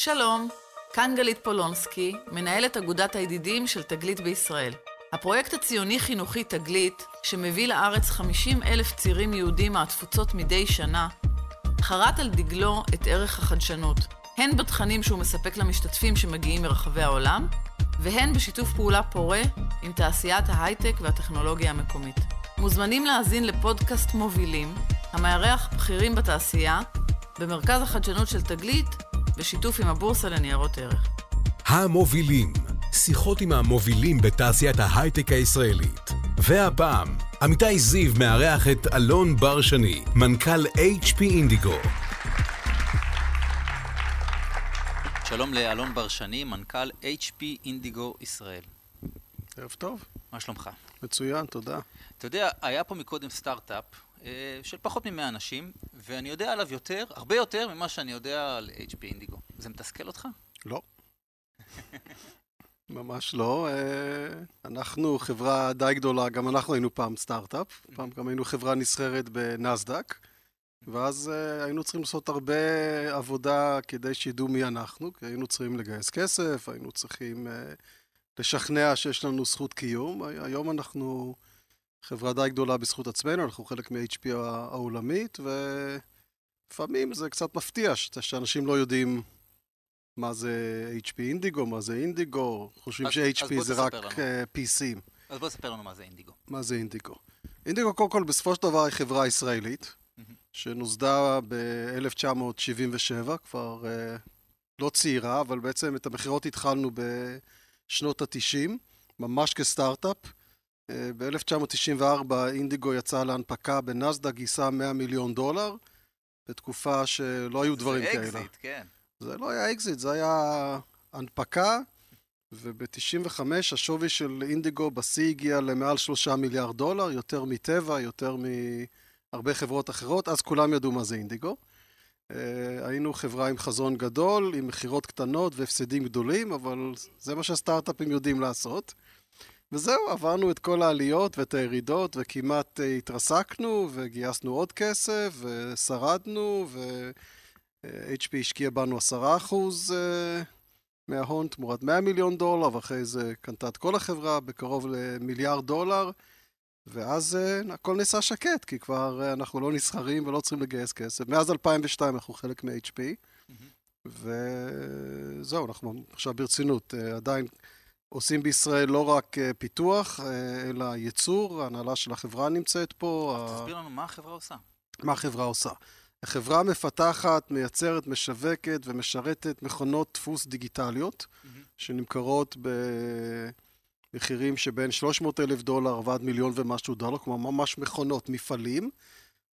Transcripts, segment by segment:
שלום, כאן גלית פולונסקי, מנהלת אגודת הידידים של תגלית בישראל. הפרויקט הציוני-חינוכי תגלית, שמביא לארץ 50 אלף צעירים יהודים מהתפוצות מדי שנה, חרת על דגלו את ערך החדשנות, הן בתכנים שהוא מספק למשתתפים שמגיעים מרחבי העולם, והן בשיתוף פעולה פורה עם תעשיית ההייטק והטכנולוגיה המקומית. מוזמנים להאזין לפודקאסט מובילים, המארח בכירים בתעשייה, במרכז החדשנות של תגלית, בשיתוף עם הבורסה לניירות ערך. המובילים, שיחות עם המובילים בתעשיית ההייטק הישראלית. והפעם, עמיתי זיו מארח את אלון בר שני, מנכ"ל HP אינדיגו. שלום לאלון בר שני, מנכ"ל HP אינדיגו ישראל. ערב טוב. מה שלומך? מצוין, תודה. אתה יודע, היה פה מקודם סטארט-אפ של פחות מ-100 אנשים, ואני יודע עליו יותר, הרבה יותר ממה שאני יודע על HP אינדיגו. זה מתסכל אותך? לא. ממש לא. אה, אנחנו חברה די גדולה, גם אנחנו היינו פעם סטארט-אפ, פעם גם היינו חברה נסחרת בנסדק, ואז אה, היינו צריכים לעשות הרבה עבודה כדי שידעו מי אנחנו, כי היינו צריכים לגייס כסף, היינו צריכים לשכנע שיש לנו זכות קיום. היום אנחנו חברה די גדולה בזכות עצמנו, אנחנו חלק מ-HP העולמית, ולפעמים זה קצת מפתיע שאנשים לא יודעים מה זה HP אינדיגו, מה זה אינדיגו, חושבים ש-HP זה רק לנו. אה, PCים. אז בוא תספר לנו מה זה אינדיגו. מה זה אינדיגו? אינדיגו קודם כל בסופו של דבר היא חברה ישראלית, שנוסדה ב-1977, כבר uh, לא צעירה, אבל בעצם את המכירות התחלנו בשנות ה-90, ממש כסטארט-אפ. ב-1994 אינדיגו יצא להנפקה בנסדק, גייסה 100 מיליון דולר, בתקופה שלא היו דברים כאלה. זה אקזיט, כן. זה לא היה אקזיט, זה היה הנפקה, וב-95 השווי של אינדיגו בשיא הגיע למעל 3 מיליארד דולר, יותר מטבע, יותר מהרבה חברות אחרות, אז כולם ידעו מה זה אינדיגו. היינו חברה עם חזון גדול, עם מכירות קטנות והפסדים גדולים, אבל זה מה שהסטארט-אפים יודעים לעשות. וזהו, עברנו את כל העליות ואת הירידות, וכמעט uh, התרסקנו, וגייסנו עוד כסף, ושרדנו, ו-HP השקיע בנו עשרה אחוז uh, מההון תמורת 100 מיליון דולר, ואחרי זה קנתה את כל החברה בקרוב למיליארד דולר, ואז הכל נעשה שקט, כי כבר אנחנו לא נסחרים ולא צריכים לגייס כסף. מאז 2002 אנחנו חלק מ-HP, mm-hmm. וזהו, אנחנו עכשיו ברצינות, עדיין... עושים בישראל לא רק אה, פיתוח, אה, אלא ייצור, ההנהלה של החברה נמצאת פה. תסביר לנו מה החברה עושה. מה החברה עושה. החברה מפתחת, מייצרת, משווקת ומשרתת מכונות דפוס דיגיטליות, mm-hmm. שנמכרות במחירים שבין 300 אלף דולר ועד מיליון ומשהו דולר, כלומר ממש מכונות, מפעלים.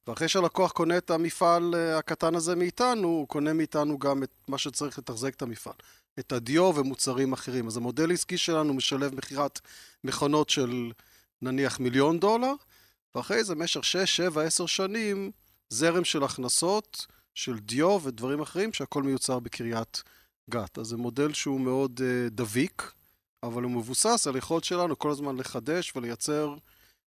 ואחרי שהלקוח קונה את המפעל אה, הקטן הזה מאיתנו, הוא קונה מאיתנו גם את מה שצריך לתחזק את המפעל. את הדיו ומוצרים אחרים. אז המודל העסקי שלנו משלב מכירת מכונות של נניח מיליון דולר, ואחרי זה במשך 6, 7, 10 שנים זרם של הכנסות, של דיו ודברים אחרים שהכל מיוצר בקריית גת. אז זה מודל שהוא מאוד uh, דביק, אבל הוא מבוסס על יכולת שלנו כל הזמן לחדש ולייצר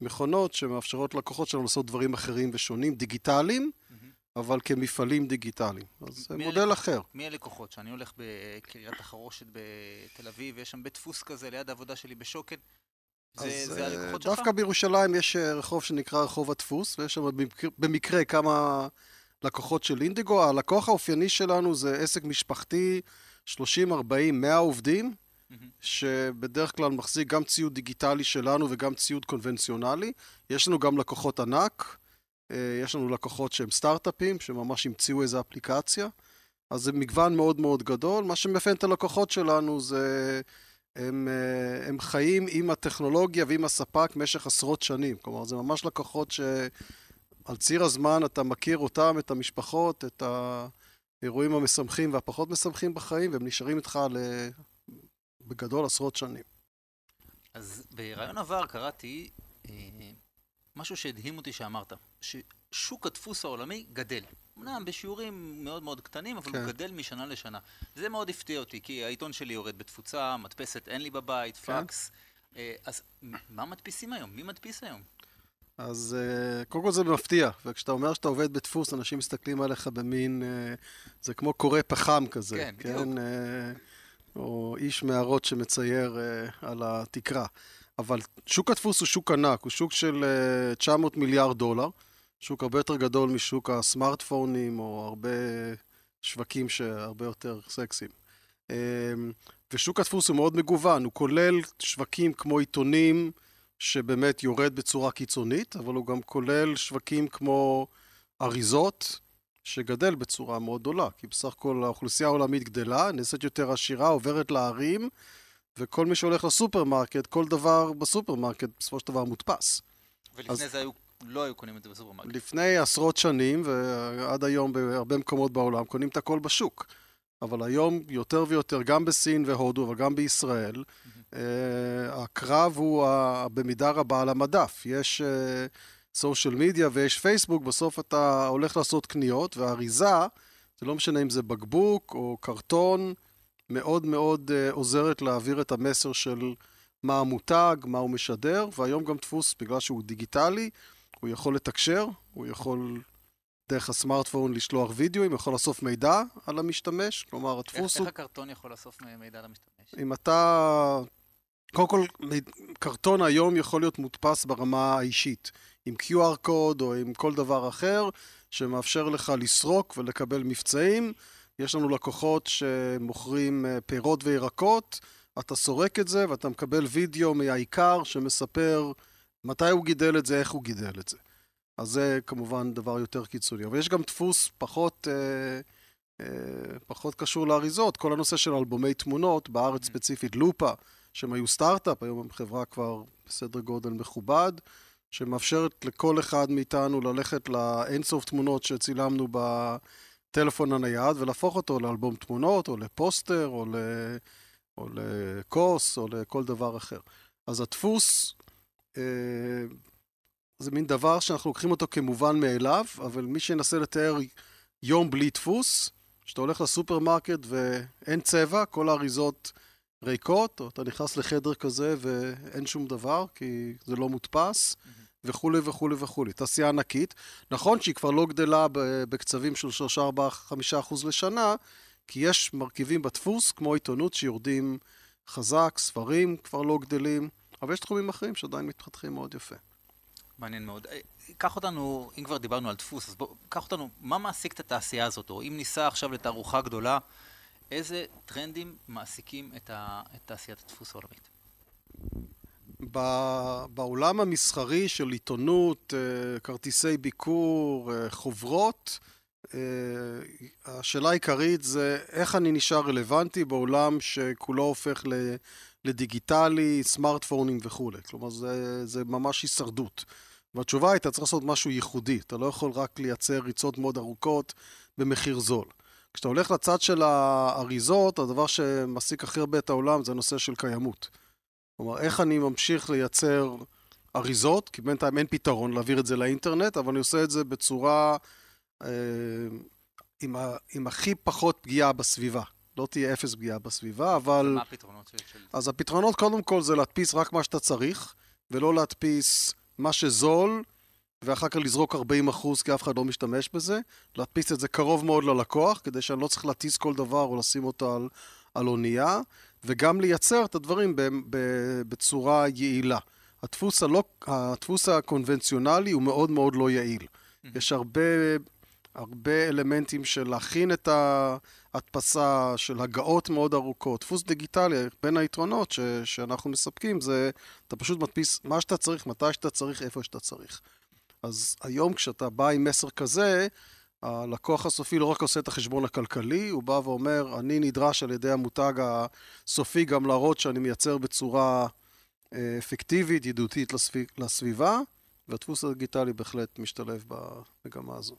מכונות שמאפשרות לקוחות שלנו לעשות דברים אחרים ושונים, דיגיטליים, אבל כמפעלים דיגיטליים. אז זה מודל הלקוח, אחר. מי הלקוחות? שאני הולך בקריית החרושת בתל אביב, ויש שם בית דפוס כזה ליד העבודה שלי בשוקת. זה, זה אה, הלקוחות שלך? דווקא בירושלים יש אה, רחוב שנקרא רחוב הדפוס, ויש שם במקרה, במקרה כמה לקוחות של אינדיגו. הלקוח האופייני שלנו זה עסק משפחתי, 30, 40, 100 עובדים, mm-hmm. שבדרך כלל מחזיק גם ציוד דיגיטלי שלנו וגם ציוד קונבנציונלי. יש לנו גם לקוחות ענק. אה, יש לנו לקוחות שהם סטארט-אפים, שממש המציאו איזו אפליקציה, אז זה מגוון מאוד מאוד גדול. מה שמאפיין את הלקוחות שלנו זה... הם, אה, הם חיים עם הטכנולוגיה ועם הספק במשך עשרות שנים. כלומר, זה ממש לקוחות שעל ציר הזמן אתה מכיר אותם, את המשפחות, את האירועים המשמחים והפחות משמחים בחיים, והם נשארים איתך ל... בגדול עשרות שנים. אז ברעיון עבר קראתי אה, משהו שהדהים אותי שאמרת, ששוק הדפוס העולמי גדל. אמנם בשיעורים מאוד מאוד קטנים, אבל כן. הוא גדל משנה לשנה. זה מאוד הפתיע אותי, כי העיתון שלי יורד בתפוצה, מדפסת אין לי בבית, כן. פקס. אה, אז מה מדפיסים היום? מי מדפיס היום? אז uh, קודם כל זה מפתיע, וכשאתה אומר שאתה עובד בדפוס, אנשים מסתכלים עליך במין, uh, זה כמו קורא פחם כזה, כן, כן? בדיוק. או איש מערות שמצייר על התקרה. אבל שוק הדפוס הוא שוק ענק, הוא שוק של uh, 900 מיליארד דולר, שוק הרבה יותר גדול משוק הסמארטפונים, או הרבה שווקים שהרבה יותר סקסיים. Uh, ושוק הדפוס הוא מאוד מגוון, הוא כולל שווקים כמו עיתונים, שבאמת יורד בצורה קיצונית, אבל הוא גם כולל שווקים כמו אריזות, שגדל בצורה מאוד גדולה, כי בסך הכל האוכלוסייה העולמית גדלה, נעשית יותר עשירה, עוברת לערים, וכל מי שהולך לסופרמרקט, כל דבר בסופרמרקט בסופו של דבר מודפס. ולפני אז- זה היו, לא היו קונים את זה בסופרמרקט. לפני עשרות שנים, ועד היום בהרבה מקומות בעולם, קונים את הכל בשוק. אבל היום יותר ויותר, גם בסין והודו, אבל גם בישראל, אה, הקרב הוא ה- במידה רבה על המדף. יש סושיאל מדיה ויש פייסבוק, בסוף אתה הולך לעשות קניות, והאריזה, זה לא משנה אם זה בקבוק או קרטון, מאוד מאוד אה, עוזרת להעביר את המסר של מה המותג, מה הוא משדר, והיום גם דפוס, בגלל שהוא דיגיטלי, הוא יכול לתקשר, הוא יכול דרך הסמארטפון לשלוח וידאוים, יכול לאסוף מידע על המשתמש, כלומר איך, הדפוס איך הוא... הקרטון יכול לאסוף מידע למשתמש? אם אתה... קודם כל, קרטון היום יכול להיות מודפס ברמה האישית, עם QR קוד או עם כל דבר אחר, שמאפשר לך לסרוק ולקבל מבצעים. יש לנו לקוחות שמוכרים אה, פירות וירקות, אתה סורק את זה ואתה מקבל וידאו מהעיקר שמספר מתי הוא גידל את זה, איך הוא גידל את זה. אז זה כמובן דבר יותר קיצוני. אבל יש גם דפוס פחות, אה, אה, פחות קשור לאריזות, כל הנושא של אלבומי תמונות, בארץ ספציפית לופה, שהם היו סטארט-אפ, היום הם חברה כבר בסדר גודל מכובד, שמאפשרת לכל אחד מאיתנו ללכת לאינסוף תמונות שצילמנו בטלפון הנייד ולהפוך אותו לאלבום תמונות, או לפוסטר, או, ל... או לכוס, או לכל דבר אחר. אז הדפוס אה, זה מין דבר שאנחנו לוקחים אותו כמובן מאליו, אבל מי שינסה לתאר יום בלי דפוס, שאתה הולך לסופרמרקט ואין צבע, כל האריזות ריקות, או אתה נכנס לחדר כזה ואין שום דבר, כי זה לא מודפס, וכולי וכולי וכולי. תעשייה ענקית. נכון שהיא כבר לא גדלה בקצבים של 3, 4, 5 אחוז לשנה, כי יש מרכיבים בדפוס, כמו עיתונות, שיורדים חזק, ספרים כבר לא גדלים, אבל יש תחומים אחרים שעדיין מתפתחים מאוד יפה. מעניין מאוד. אה, קח אותנו, אם כבר דיברנו על דפוס, אז בוא, קח אותנו, מה מעסיק את התעשייה הזאת? או אם ניסע עכשיו לתערוכה גדולה, איזה טרנדים מעסיקים את, ה, את תעשיית הדפוס העולמית? בעולם המסחרי של עיתונות, אה, כרטיסי ביקור, אה, חוברות, אה, השאלה העיקרית זה איך אני נשאר רלוונטי בעולם שכולו הופך לדיגיטלי, סמארטפונים וכולי. כלומר, זה, זה ממש הישרדות. והתשובה הייתה צריך לעשות משהו ייחודי. אתה לא יכול רק לייצר ריצות מאוד ארוכות במחיר זול. כשאתה הולך לצד של האריזות, הדבר שמעסיק הכי הרבה את העולם זה הנושא של קיימות. כלומר, איך אני ממשיך לייצר אריזות, כי בינתיים אין פתרון להעביר את זה לאינטרנט, אבל אני עושה את זה בצורה אה, עם, ה, עם הכי פחות פגיעה בסביבה. לא תהיה אפס פגיעה בסביבה, אבל... מה הפתרונות של... של... אז הפתרונות קודם כל זה להדפיס רק מה שאתה צריך, ולא להדפיס מה שזול, ואחר כך לזרוק 40 אחוז כי אף אחד לא משתמש בזה. להדפיס את זה קרוב מאוד ללקוח, כדי שאני לא צריך להטיס כל דבר או לשים אותו על, על אונייה, וגם לייצר את הדברים בצורה יעילה. הדפוס, הלא, הדפוס הקונבנציונלי הוא מאוד מאוד לא יעיל. יש הרבה, הרבה אלמנטים של להכין את ההדפסה, של הגעות מאוד ארוכות. דפוס דיגיטלי, בין היתרונות ש, שאנחנו מספקים זה, אתה פשוט מדפיס מה שאתה צריך, מתי שאתה צריך, איפה שאתה צריך. אז היום כשאתה בא עם מסר כזה, הלקוח הסופי לא רק עושה את החשבון הכלכלי, הוא בא ואומר, אני נדרש על ידי המותג הסופי גם להראות שאני מייצר בצורה אה, אפקטיבית, ידידותית לסביב, לסביבה, והדפוס הדיגיטלי בהחלט משתלב במגמה הזו.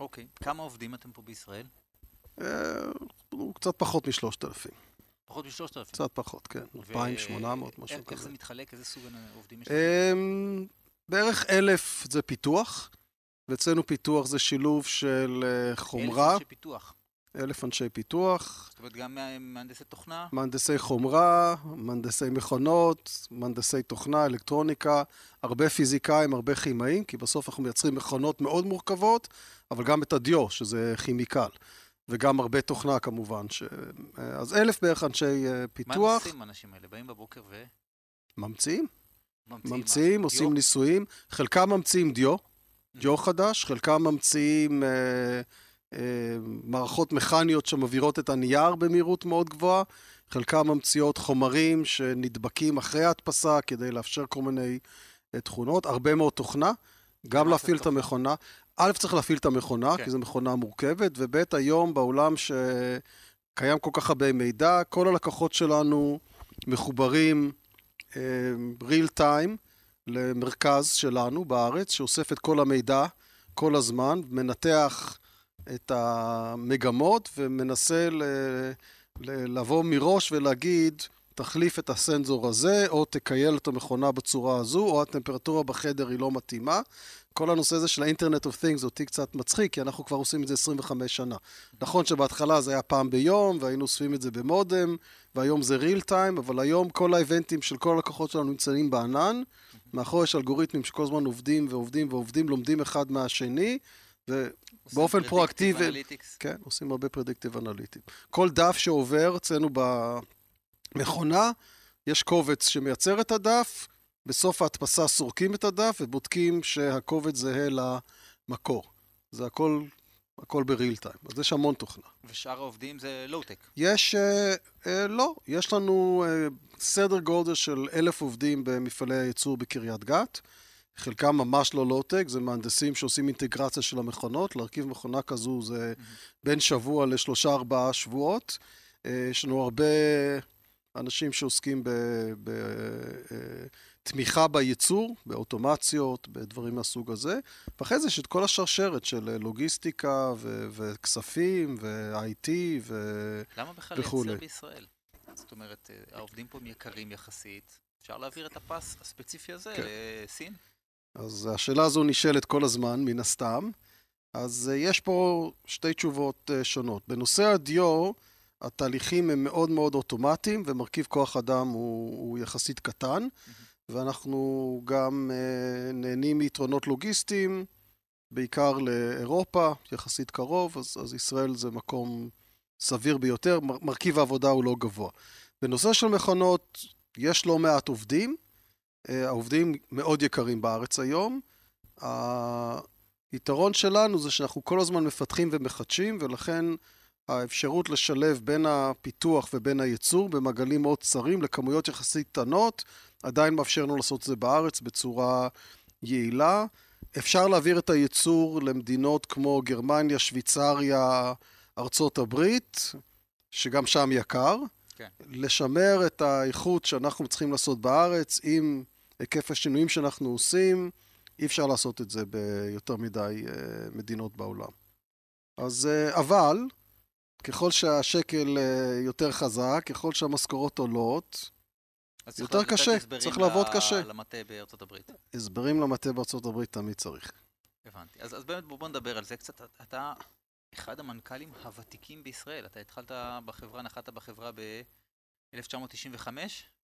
אוקיי. כמה עובדים אתם פה בישראל? אה, קצת פחות משלושת אלפים. פחות משלושת אלפים. קצת פחות, כן. 2,800, משהו איך, איך כזה. זה מתחלק? איזה סוג עובדים יש? אמ, בערך אלף זה פיתוח, ואצלנו פיתוח זה שילוב של אה, חומרה. אלף אנשי פיתוח. אלף אנשי פיתוח. זאת אומרת, גם מהנדסי תוכנה? מהנדסי חומרה, מהנדסי מכונות, מהנדסי תוכנה, אלקטרוניקה, הרבה פיזיקאים, הרבה כימאים, כי בסוף אנחנו מייצרים מכונות מאוד מורכבות, אבל גם את הדיו, שזה כימיקל. וגם הרבה תוכנה כמובן. ש... אז אלף בערך אנשי אה, פיתוח. מה עושים האנשים האלה? באים בבוקר ו... ממציאים. ממציאים, ממציאים עושים דיו? ניסויים. חלקם ממציאים דיו, דיו חדש, חלקם ממציאים... אה, אה, מערכות מכניות שמעבירות את הנייר במהירות מאוד גבוהה, חלקם ממציאות חומרים שנדבקים אחרי ההדפסה כדי לאפשר כל מיני אה, תכונות, הרבה מאוד תוכנה, גם להפעיל את המכונה. א', צריך להפעיל את המכונה, כן. כי זו מכונה מורכבת, וב', היום בעולם שקיים כל כך הרבה מידע, כל הלקוחות שלנו מחוברים uh, real time למרכז שלנו בארץ, שאוסף את כל המידע כל הזמן, מנתח את המגמות ומנסה ל, לבוא מראש ולהגיד, תחליף את הסנזור הזה, או תקייל את המכונה בצורה הזו, או הטמפרטורה בחדר היא לא מתאימה. כל הנושא הזה של האינטרנט אוף תינגס אותי קצת מצחיק, כי אנחנו כבר עושים את זה 25 שנה. נכון שבהתחלה זה היה פעם ביום, והיינו אוספים את זה במודם, והיום זה ריל טיים, אבל היום כל האיבנטים של כל הלקוחות שלנו נמצאים בענן. מאחורי יש אלגוריתמים שכל הזמן עובדים ועובדים ועובדים, לומדים אחד מהשני, ובאופן פרואקטיבי... כן, עושים הרבה predictive analytics. כל דף שעובר אצלנו במכונה, יש קובץ שמייצר את הדף, בסוף ההדפסה סורקים את הדף ובודקים שהקובץ זהה למקור. זה הכל, הכל ב real time. אז יש המון תוכנה. ושאר העובדים זה לואו-טק? יש, אה, אה, לא. יש לנו אה, סדר גודל של אלף עובדים במפעלי הייצור בקריית גת. חלקם ממש לא לואו-טק, זה מהנדסים שעושים אינטגרציה של המכונות. להרכיב מכונה כזו זה mm-hmm. בין שבוע לשלושה ארבעה שבועות. אה, יש לנו הרבה אנשים שעוסקים בתמיכה אה, בייצור, באוטומציות, בדברים מהסוג הזה. ואחרי זה יש את כל השרשרת של לוגיסטיקה ו- וכספים ו-IT ו- למה בכלל לייצר בישראל? זאת אומרת, אה, העובדים פה הם יקרים יחסית. אפשר להעביר את הפס הספציפי הזה כן. לסין? אז השאלה הזו נשאלת כל הזמן, מן הסתם. אז אה, יש פה שתי תשובות אה, שונות. בנושא הדיו, התהליכים הם מאוד מאוד אוטומטיים, ומרכיב כוח אדם הוא, הוא יחסית קטן, mm-hmm. ואנחנו גם uh, נהנים מיתרונות לוגיסטיים, בעיקר לאירופה, יחסית קרוב, אז, אז ישראל זה מקום סביר ביותר, מרכיב העבודה הוא לא גבוה. בנושא של מכונות, יש לא מעט עובדים, אה, העובדים מאוד יקרים בארץ היום. היתרון שלנו זה שאנחנו כל הזמן מפתחים ומחדשים, ולכן האפשרות לשלב בין הפיתוח ובין הייצור במעגלים מאוד צרים לכמויות יחסית קטנות, עדיין מאפשר לנו לעשות את זה בארץ בצורה יעילה. אפשר להעביר את הייצור למדינות כמו גרמניה, שוויצריה, ארצות הברית, שגם שם יקר. כן. לשמר את האיכות שאנחנו צריכים לעשות בארץ עם היקף השינויים שאנחנו עושים, אי אפשר לעשות את זה ביותר מדי אה, מדינות בעולם. אז אה, אבל, ככל שהשקל אה, יותר חזק, ככל שהמשכורות עולות, יותר קשה, צריך לעבוד קשה. למטה בארצות הברית. הסברים למטה בארצות הברית תמיד צריך. הבנתי. אז, אז באמת בוא נדבר על זה קצת. אתה אחד המנכ"לים הוותיקים בישראל. אתה התחלת בחברה, נחת בחברה ב-1995?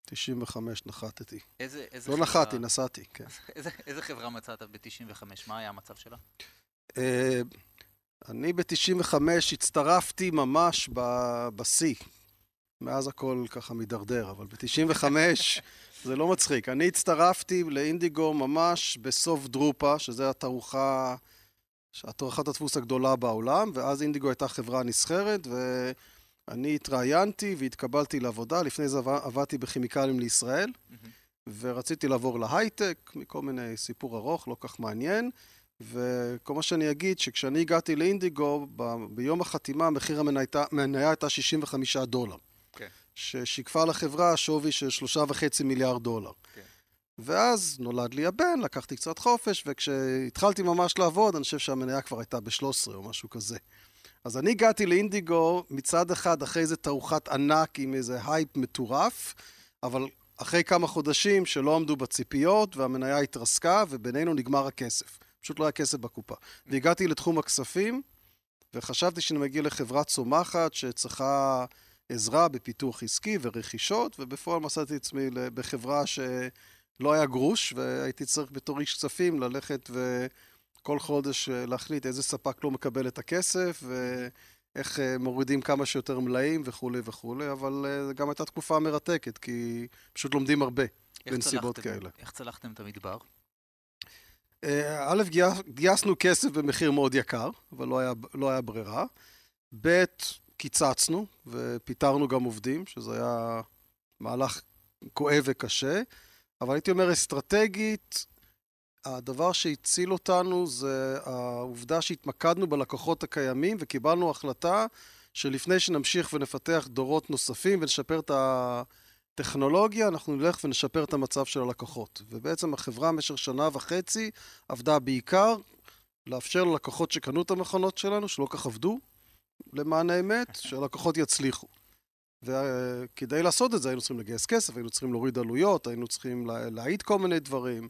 95 נחתתי. איזה, איזה לא חברה... נחתי, נסעתי, כן. איזה, איזה חברה מצאת ב-95? מה היה המצב שלה? אני ב-95 הצטרפתי ממש בשיא. מאז הכל ככה מידרדר, אבל ב-95 זה לא מצחיק. אני הצטרפתי לאינדיגו ממש בסוף דרופה, שזה התערוכה, התערוכת הדפוס הגדולה בעולם, ואז אינדיגו הייתה חברה נסחרת, ו... אני התראיינתי והתקבלתי לעבודה, לפני זה עבדתי בכימיקלים לישראל. ורציתי לעבור להייטק, מכל מיני סיפור ארוך, לא כך מעניין. וכל מה שאני אגיד, שכשאני הגעתי לאינדיגו, ב- ביום החתימה מחיר המניה הייתה 65 דולר. כן. ששיקפה לחברה שווי של שלושה וחצי מיליארד דולר. כן. ואז נולד לי הבן, לקחתי קצת חופש, וכשהתחלתי ממש לעבוד, אני חושב שהמניה כבר הייתה ב-13 או משהו כזה. אז אני הגעתי לאינדיגו מצד אחד אחרי איזה תערוכת ענק עם איזה הייפ מטורף, אבל אחרי כמה חודשים שלא עמדו בציפיות והמניה התרסקה ובינינו נגמר הכסף. פשוט לא היה כסף בקופה. והגעתי לתחום הכספים, וחשבתי שאני מגיע לחברה צומחת שצריכה עזרה בפיתוח עסקי ורכישות, ובפועל מצאתי עצמי בחברה שלא היה גרוש, והייתי צריך בתור איש כספים ללכת וכל חודש להחליט איזה ספק לא מקבל את הכסף, ואיך מורידים כמה שיותר מלאים וכולי וכולי, אבל זו גם הייתה תקופה מרתקת, כי פשוט לומדים הרבה בנסיבות כאלה. איך צלחתם את המדבר? א', גייסנו כסף במחיר מאוד יקר, אבל לא היה, לא היה ברירה. ב', קיצצנו ופיטרנו גם עובדים, שזה היה מהלך כואב וקשה, אבל הייתי אומר אסטרטגית, הדבר שהציל אותנו זה העובדה שהתמקדנו בלקוחות הקיימים וקיבלנו החלטה שלפני שנמשיך ונפתח דורות נוספים ונשפר את הטכנולוגיה, אנחנו נלך ונשפר את המצב של הלקוחות. ובעצם החברה במשך שנה וחצי עבדה בעיקר לאפשר ללקוחות שקנו את המכונות שלנו, שלא כך עבדו, למען האמת, שהלקוחות יצליחו. וכדי לעשות את זה היינו צריכים לגייס כסף, היינו צריכים להוריד עלויות, היינו צריכים להעיד כל מיני דברים,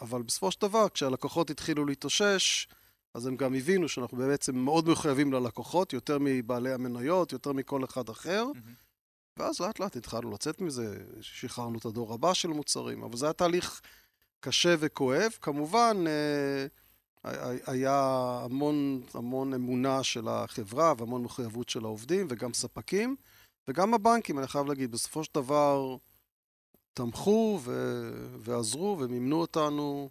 אבל בסופו של דבר, כשהלקוחות התחילו להתאושש, אז הם גם הבינו שאנחנו בעצם מאוד מחויבים ללקוחות, יותר מבעלי המניות, יותר מכל אחד אחר, mm-hmm. ואז לאט לאט התחלנו לצאת מזה, שחררנו את הדור הבא של מוצרים, אבל זה היה תהליך קשה וכואב. כמובן, אה, היה המון, המון אמונה של החברה והמון מחויבות של העובדים וגם ספקים וגם הבנקים, אני חייב להגיד, בסופו של דבר תמכו ו- ועזרו ומימנו אותנו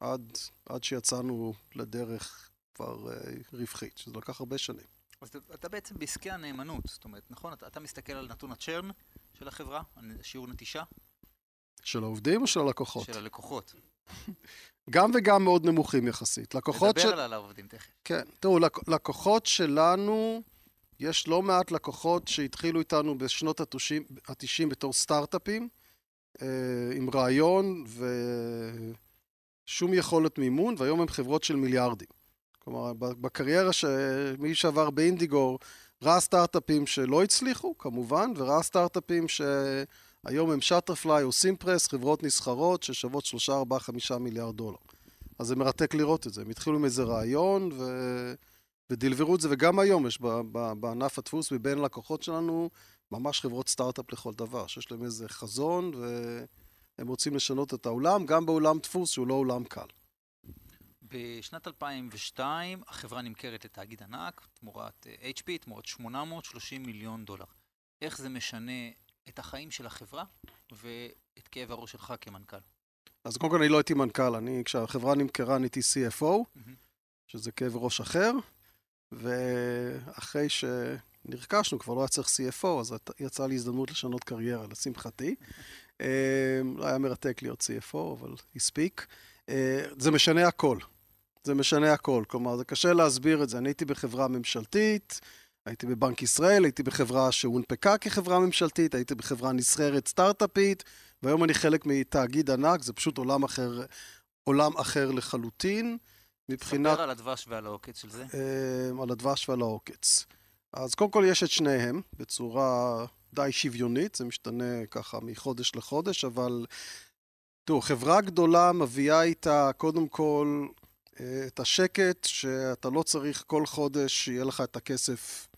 עד, עד שיצאנו לדרך כבר uh, רווחית, שזה לקח הרבה שנים. אז אתה, אתה בעצם בעסקי הנאמנות, זאת אומרת, נכון? אתה, אתה מסתכל על נתון הצ'רן של החברה, שיעור נטישה? של העובדים או של הלקוחות? של הלקוחות. גם וגם מאוד נמוכים יחסית. לקוחות נדבר של... על העובדים תכף. כן. תראו, לק... לקוחות שלנו, יש לא מעט לקוחות שהתחילו איתנו בשנות ה-90 בתור סטארט-אפים, אה, עם רעיון ושום יכולת מימון, והיום הם חברות של מיליארדים. כלומר, בקריירה שמי שעבר באינדיגור ראה סטארט-אפים שלא הצליחו, כמובן, וראה סטארט-אפים ש... היום הם שטרפליי או סימפרס, חברות נסחרות ששוות 3, 4, 5 מיליארד דולר. אז זה מרתק לראות את זה. הם התחילו עם איזה רעיון ו... ודלברו את זה, וגם היום יש בענף הדפוס מבין לקוחות שלנו ממש חברות סטארט-אפ לכל דבר, שיש להם איזה חזון והם רוצים לשנות את העולם, גם בעולם דפוס שהוא לא עולם קל. בשנת 2002 החברה נמכרת לתאגיד ענק, תמורת אה, HP, תמורת 830 מיליון דולר. איך זה משנה את החיים של החברה ואת כאב הראש שלך כמנכ"ל? אז קודם כל אני לא הייתי מנכ"ל, אני, כשהחברה נמכרה אני הייתי CFO, mm-hmm. שזה כאב ראש אחר, ואחרי שנרכשנו כבר לא היה צריך CFO, אז יצאה לי הזדמנות לשנות קריירה, לשמחתי. לא היה מרתק להיות CFO, אבל הספיק. אה, זה משנה הכל. זה משנה הכל. כלומר, זה קשה להסביר את זה. אני הייתי בחברה ממשלתית, הייתי בבנק ישראל, הייתי בחברה שהונפקה כחברה ממשלתית, הייתי בחברה נסחרת סטארט-אפית, והיום אני חלק מתאגיד ענק, זה פשוט עולם אחר, עולם אחר לחלוטין. מבחינת... ספר על הדבש ועל העוקץ של זה. אה, על הדבש ועל העוקץ. אז קודם כל יש את שניהם בצורה די שוויונית, זה משתנה ככה מחודש לחודש, אבל תראו, חברה גדולה מביאה איתה קודם כל את השקט שאתה לא צריך כל חודש שיהיה לך את הכסף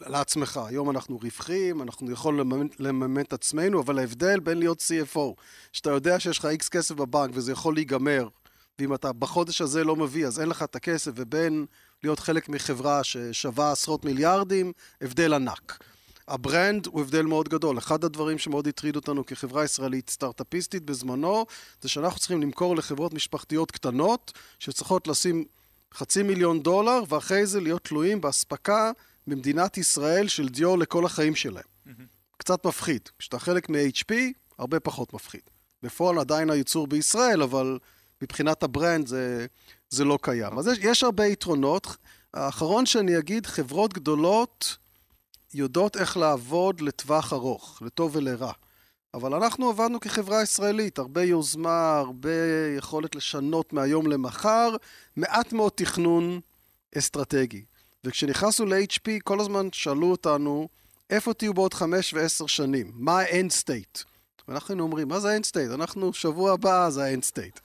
לעצמך. היום אנחנו רווחים, אנחנו יכולים לממן את עצמנו, אבל ההבדל בין להיות CFO, שאתה יודע שיש לך איקס כסף בבנק וזה יכול להיגמר, ואם אתה בחודש הזה לא מביא, אז אין לך את הכסף, ובין להיות חלק מחברה ששווה עשרות מיליארדים, הבדל ענק. ה brand הוא הבדל מאוד גדול. אחד הדברים שמאוד הטריד אותנו כחברה ישראלית סטארט-אפיסטית בזמנו, זה שאנחנו צריכים למכור לחברות משפחתיות קטנות, שצריכות לשים חצי מיליון דולר, ואחרי זה להיות תלויים באספקה במדינת ישראל של דיו לכל החיים שלהם. Mm-hmm. קצת מפחיד. כשאתה חלק מ-HP, הרבה פחות מפחיד. בפועל עדיין הייצור בישראל, אבל מבחינת ה brand זה, זה לא קיים. אז יש, יש הרבה יתרונות. האחרון שאני אגיד, חברות גדולות יודעות איך לעבוד לטווח ארוך, לטוב ולרע. אבל אנחנו עבדנו כחברה ישראלית, הרבה יוזמה, הרבה יכולת לשנות מהיום למחר, מעט מאוד תכנון אסטרטגי. וכשנכנסנו ל-HP, כל הזמן שאלו אותנו, איפה תהיו בעוד חמש ועשר שנים? מה ה-end state? ואנחנו היינו אומרים, מה זה ה-end state? אנחנו, שבוע הבא זה ה-end state.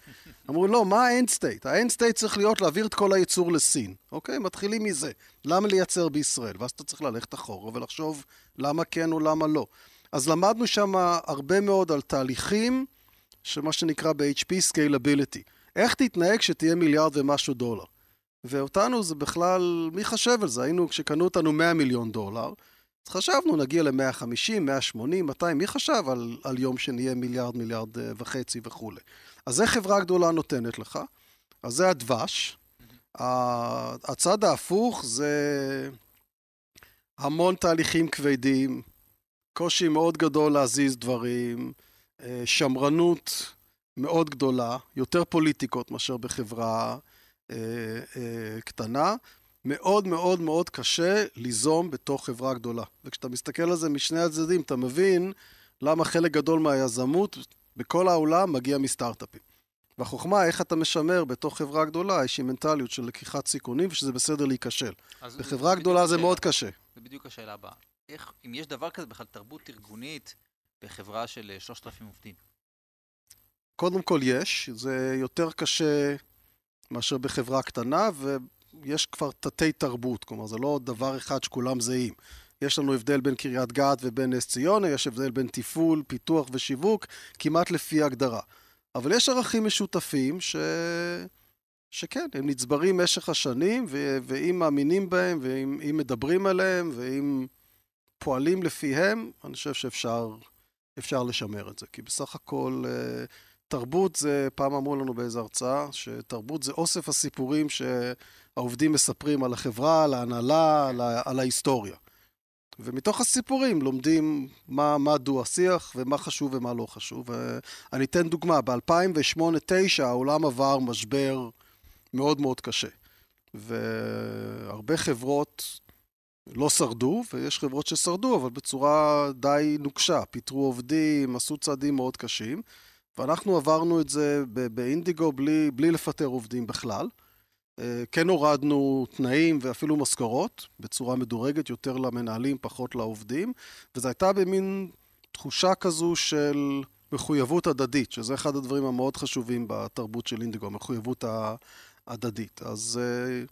אמרו, לא, מה ה end state? ה end state צריך להיות להעביר את כל הייצור לסין. אוקיי? מתחילים מזה. למה לייצר בישראל? ואז אתה צריך ללכת אחורה ולחשוב למה כן או למה לא. אז למדנו שם הרבה מאוד על תהליכים, שמה שנקרא ב-HP Scalability. איך תתנהג כשתהיה מיליארד ומשהו דולר? ואותנו זה בכלל, מי חשב על זה? היינו, כשקנו אותנו 100 מיליון דולר, אז חשבנו, נגיע ל-150, 180, 200, מי חשב על, על יום שנהיה מיליארד, מיליארד אה, וחצי וכולי? אז זה חברה גדולה נותנת לך, אז זה הדבש. הצד ההפוך זה המון תהליכים כבדים, קושי מאוד גדול להזיז דברים, אה, שמרנות מאוד גדולה, יותר פוליטיקות מאשר בחברה אה, אה, קטנה. מאוד מאוד מאוד קשה ליזום בתוך חברה גדולה. וכשאתה מסתכל על זה משני הצדדים, אתה מבין למה חלק גדול מהיזמות בכל העולם מגיע מסטארט-אפים. והחוכמה, איך אתה משמר בתוך חברה גדולה איזושהי מנטליות של לקיחת סיכונים, ושזה בסדר להיכשל. בחברה גדולה זה מאוד קשה. זה בדיוק השאלה הבאה. איך, אם יש דבר כזה בכלל תרבות ארגונית בחברה של 3,000 עובדים? קודם כל יש, זה יותר קשה מאשר בחברה קטנה, ויש כבר תתי תרבות, כלומר זה לא דבר אחד שכולם זהים. יש לנו הבדל בין קריית גת ובין נס ציונה, יש הבדל בין תפעול, פיתוח ושיווק, כמעט לפי הגדרה. אבל יש ערכים משותפים ש... שכן, הם נצברים משך השנים, ו... ואם מאמינים בהם, ואם מדברים עליהם, ואם פועלים לפיהם, אני חושב שאפשר לשמר את זה. כי בסך הכל... אה, תרבות זה, פעם אמרו לנו באיזו הרצאה, שתרבות זה אוסף הסיפורים שהעובדים מספרים על החברה, על ההנהלה, על, על ההיסטוריה. ומתוך הסיפורים לומדים מה, מה דו-השיח ומה חשוב ומה לא חשוב. אני אתן דוגמה, ב-2008-2009 העולם עבר משבר מאוד מאוד קשה. והרבה חברות לא שרדו, ויש חברות ששרדו, אבל בצורה די נוקשה. פיטרו עובדים, עשו צעדים מאוד קשים. ואנחנו עברנו את זה באינדיגו בלי, בלי לפטר עובדים בכלל. אה, כן הורדנו תנאים ואפילו משכורות בצורה מדורגת, יותר למנהלים, פחות לעובדים, וזו הייתה במין תחושה כזו של מחויבות הדדית, שזה אחד הדברים המאוד חשובים בתרבות של אינדיגו, המחויבות ההדדית. אז uh,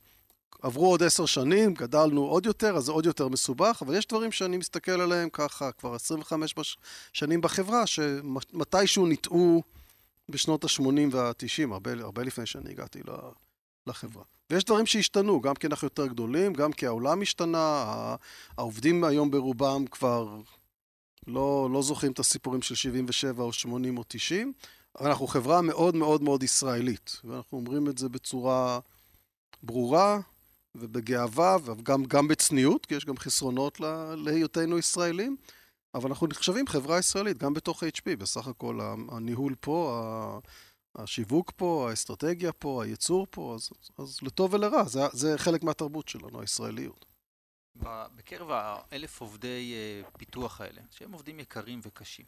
עברו עוד עשר שנים, גדלנו עוד יותר, אז זה עוד יותר מסובך, אבל יש דברים שאני מסתכל עליהם ככה כבר 25 שנים בחברה, שמתישהו ניטעו בשנות ה-80 וה-90, הרבה, הרבה לפני שאני הגעתי לחברה. ויש דברים שהשתנו, גם כי אנחנו יותר גדולים, גם כי העולם השתנה, העובדים היום ברובם כבר לא, לא זוכרים את הסיפורים של 77 או 80 או 90, אבל אנחנו חברה מאוד מאוד מאוד ישראלית, ואנחנו אומרים את זה בצורה ברורה, ובגאווה, וגם בצניעות, כי יש גם חסרונות להיותנו ישראלים, אבל אנחנו נחשבים חברה ישראלית, גם בתוך HP, בסך הכל הניהול פה, השיווק פה, האסטרטגיה פה, הייצור פה, אז, אז לטוב ולרע, זה, זה חלק מהתרבות שלנו, הישראליות. בקרב האלף עובדי אה, פיתוח האלה, שהם עובדים יקרים וקשים,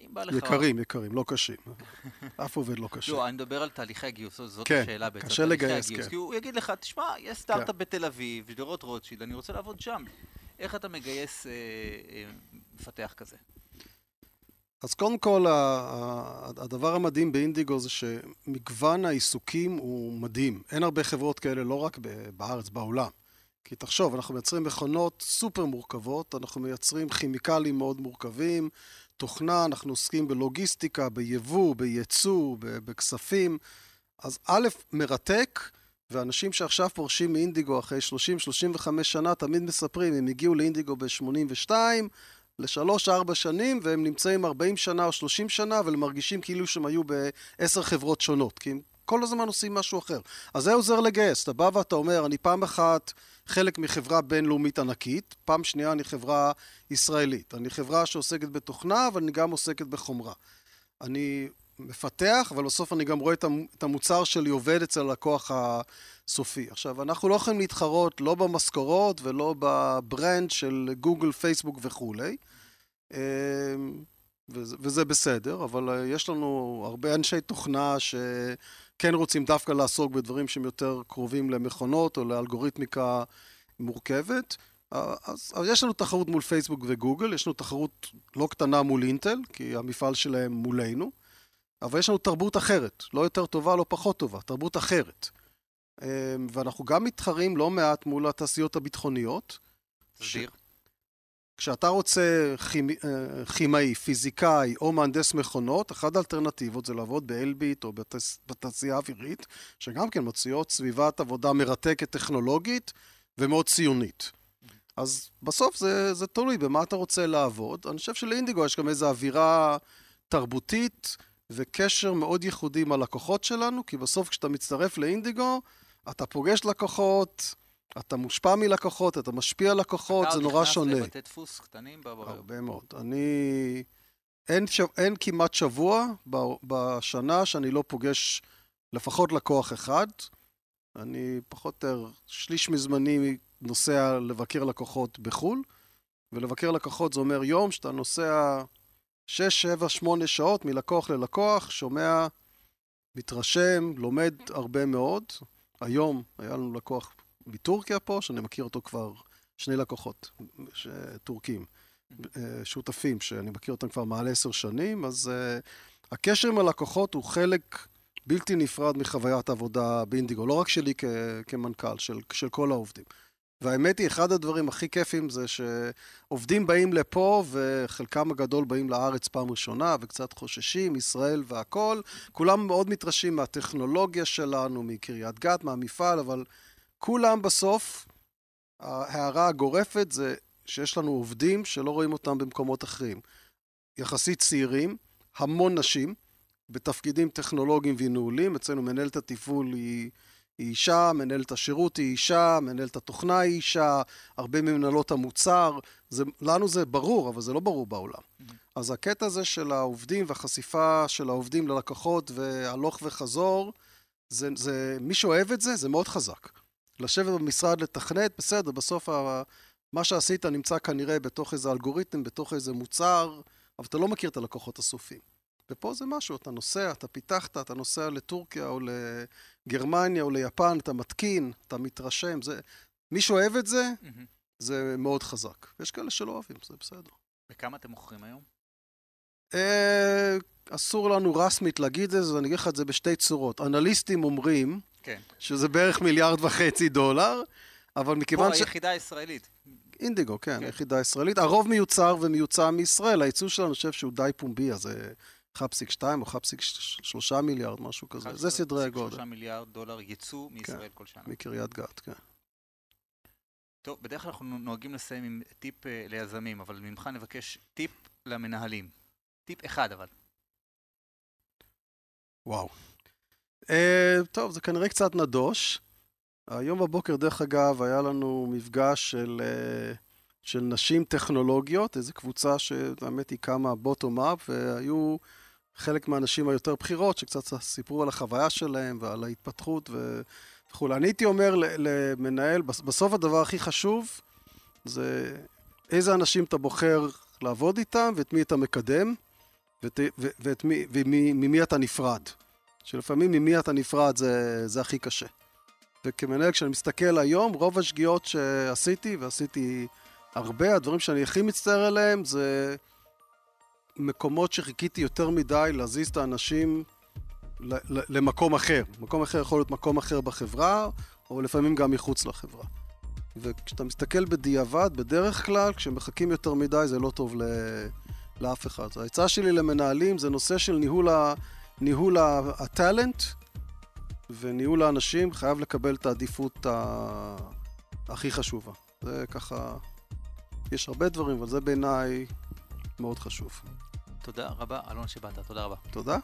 אם בא לך... יקרים, יקרים, לא קשים. אף עובד לא קשה. לא, אני מדבר על תהליכי הגיוס, זאת כן, השאלה בעצם. קשה לגייס, כן. כי הוא יגיד לך, תשמע, יש סטארט-אפ כן. בתל אביב, שדרות רוטשילד, אני רוצה לעבוד שם. איך אתה מגייס אה, אה, מפתח כזה? אז קודם כל, הדבר המדהים באינדיגו זה שמגוון העיסוקים הוא מדהים. אין הרבה חברות כאלה, לא רק בארץ, בעולם. כי תחשוב, אנחנו מייצרים מכונות סופר מורכבות, אנחנו מייצרים כימיקלים מאוד מורכבים, תוכנה, אנחנו עוסקים בלוגיסטיקה, ביבוא, בייצוא, בכספים. אז א', מרתק, ואנשים שעכשיו פורשים מאינדיגו אחרי 30-35 שנה תמיד מספרים, הם הגיעו לאינדיגו ב-82, לשלוש-ארבע שנים, והם נמצאים 40 שנה או 30 שנה, אבל מרגישים כאילו שהם היו בעשר חברות שונות, כי הם כל הזמן עושים משהו אחר. אז זה עוזר לגייס, אתה בא ואתה אומר, אני פעם אחת חלק מחברה בינלאומית ענקית, פעם שנייה אני חברה ישראלית. אני חברה שעוסקת בתוכנה, אבל אני גם עוסקת בחומרה. אני מפתח, אבל בסוף אני גם רואה את המוצר שלי עובד אצל הלקוח הסופי. עכשיו, אנחנו לא יכולים להתחרות לא במשכורות ולא בברנד של גוגל, פייסבוק וכולי. אמ, וזה, בסדר, אבל יש לנו הרבה אנשי תוכנה שכן רוצים דווקא לעסוק בדברים שהם יותר קרובים למכונות או לאלגוריתמיקה מורכבת. אז, אז יש לנו תחרות מול פייסבוק וגוגל, יש לנו תחרות לא קטנה מול אינטל, כי המפעל שלהם מולנו. אבל יש לנו תרבות אחרת, לא יותר טובה, לא פחות טובה, תרבות אחרת. ואנחנו גם מתחרים לא מעט מול התעשיות הביטחוניות. תסביר. כשאתה רוצה כימי, כימאי, פיזיקאי או מהנדס מכונות, אחת האלטרנטיבות זה לעבוד באלביט או בתס, בתעשייה האווירית, שגם כן מציעות סביבת עבודה מרתקת טכנולוגית ומאוד ציונית. אז בסוף זה, זה תלוי במה אתה רוצה לעבוד. אני חושב שלאינדיגו יש גם איזו אווירה תרבותית וקשר מאוד ייחודי עם הלקוחות שלנו, כי בסוף כשאתה מצטרף לאינדיגו, אתה פוגש לקוחות, אתה מושפע מלקוחות, אתה משפיע על לקוחות, זה נורא שונה. אתה נכנס לבתי דפוס קטנים? הרבה מאוד. אני... אין, ש... אין כמעט שבוע בשנה שאני לא פוגש לפחות לקוח אחד. אני פחות או יותר, שליש מזמני נוסע לבקר לקוחות בחו"ל, ולבקר לקוחות זה אומר יום שאתה נוסע 6, 7, 8 שעות מלקוח ללקוח, שומע, מתרשם, לומד הרבה מאוד. היום היה לנו לקוח מטורקיה פה, שאני מכיר אותו כבר, שני לקוחות ש... טורקים, שותפים, שאני מכיר אותם כבר מעל עשר שנים, אז uh, הקשר עם הלקוחות הוא חלק בלתי נפרד מחוויית העבודה באינדיגו, לא רק שלי כ... כמנכ"ל, של, של כל העובדים. והאמת היא, אחד הדברים הכי כיפים זה שעובדים באים לפה וחלקם הגדול באים לארץ פעם ראשונה וקצת חוששים, ישראל והכול. כולם מאוד מתרשים מהטכנולוגיה שלנו, מקריית גת, מהמפעל, אבל כולם בסוף, ההערה הגורפת זה שיש לנו עובדים שלא רואים אותם במקומות אחרים. יחסית צעירים, המון נשים, בתפקידים טכנולוגיים וניהולים, אצלנו מנהלת התפעול היא, היא אישה, מנהלת השירות היא אישה, מנהלת התוכנה היא אישה, הרבה ממנהלות המוצר, זה, לנו זה ברור, אבל זה לא ברור בעולם. Mm-hmm. אז הקטע הזה של העובדים והחשיפה של העובדים ללקוחות והלוך וחזור, זה, זה, מי שאוהב את זה, זה מאוד חזק. לשבת במשרד לתכנת, בסדר, בסוף ה, מה שעשית נמצא כנראה בתוך איזה אלגוריתם, בתוך איזה מוצר, אבל אתה לא מכיר את הלקוחות הסופיים. ופה זה משהו, אתה נוסע, אתה פיתחת, אתה נוסע לטורקיה או לגרמניה או ליפן, אתה מתקין, אתה מתרשם, זה... מי שאוהב את זה, mm-hmm. זה מאוד חזק. יש כאלה שלא אוהבים, זה בסדר. בכמה אתם מוכרים היום? אה, אסור לנו רסמית להגיד את זה, ואני אגיד לך את זה בשתי צורות. אנליסטים אומרים כן. שזה בערך מיליארד וחצי דולר, אבל מכיוון ש... פה היחידה הישראלית. אינדיגו, כן, כן, היחידה הישראלית. הרוב מיוצר ומיוצא מישראל. הייצוא שלנו, אני חושב שהוא די פומבי, אז זה 1.2 או 1.3 מיליארד, משהו כזה. זה סדרי הגודל. 1.3 מיליארד דולר ייצוא מישראל כן, כל שנה. מקריית גת, כן. טוב, בדרך כלל אנחנו נוהגים לסיים עם טיפ uh, ליזמים, אבל ממך נבקש טיפ למנהלים. טיפ אחד אבל. וואו. Uh, טוב, זה כנראה קצת נדוש. היום בבוקר, דרך אגב, היה לנו מפגש של, uh, של נשים טכנולוגיות, איזו קבוצה שהאמת היא קמה בוטום-אפ, והיו חלק מהנשים היותר בכירות, שקצת סיפרו על החוויה שלהם ועל ההתפתחות וכולי. אני הייתי אומר למנהל, בסוף הדבר הכי חשוב זה איזה אנשים אתה בוחר לעבוד איתם ואת מי אתה מקדם ואת, ואת מי, וממי אתה נפרד. שלפעמים ממי אתה נפרד זה, זה הכי קשה. וכמנהל, כשאני מסתכל היום, רוב השגיאות שעשיתי, ועשיתי הרבה, הדברים שאני הכי מצטער עליהם, זה מקומות שחיכיתי יותר מדי להזיז את האנשים למקום אחר. מקום אחר יכול להיות מקום אחר בחברה, או לפעמים גם מחוץ לחברה. וכשאתה מסתכל בדיעבד, בדרך כלל, כשמחכים יותר מדי זה לא טוב ל... לאף אחד. העצה שלי למנהלים זה נושא של ניהול ה... ניהול הטאלנט וניהול האנשים חייב לקבל את העדיפות ה... הכי חשובה. זה ככה, יש הרבה דברים, אבל זה בעיניי מאוד חשוב. תודה רבה, אלון שבאת, תודה רבה. תודה.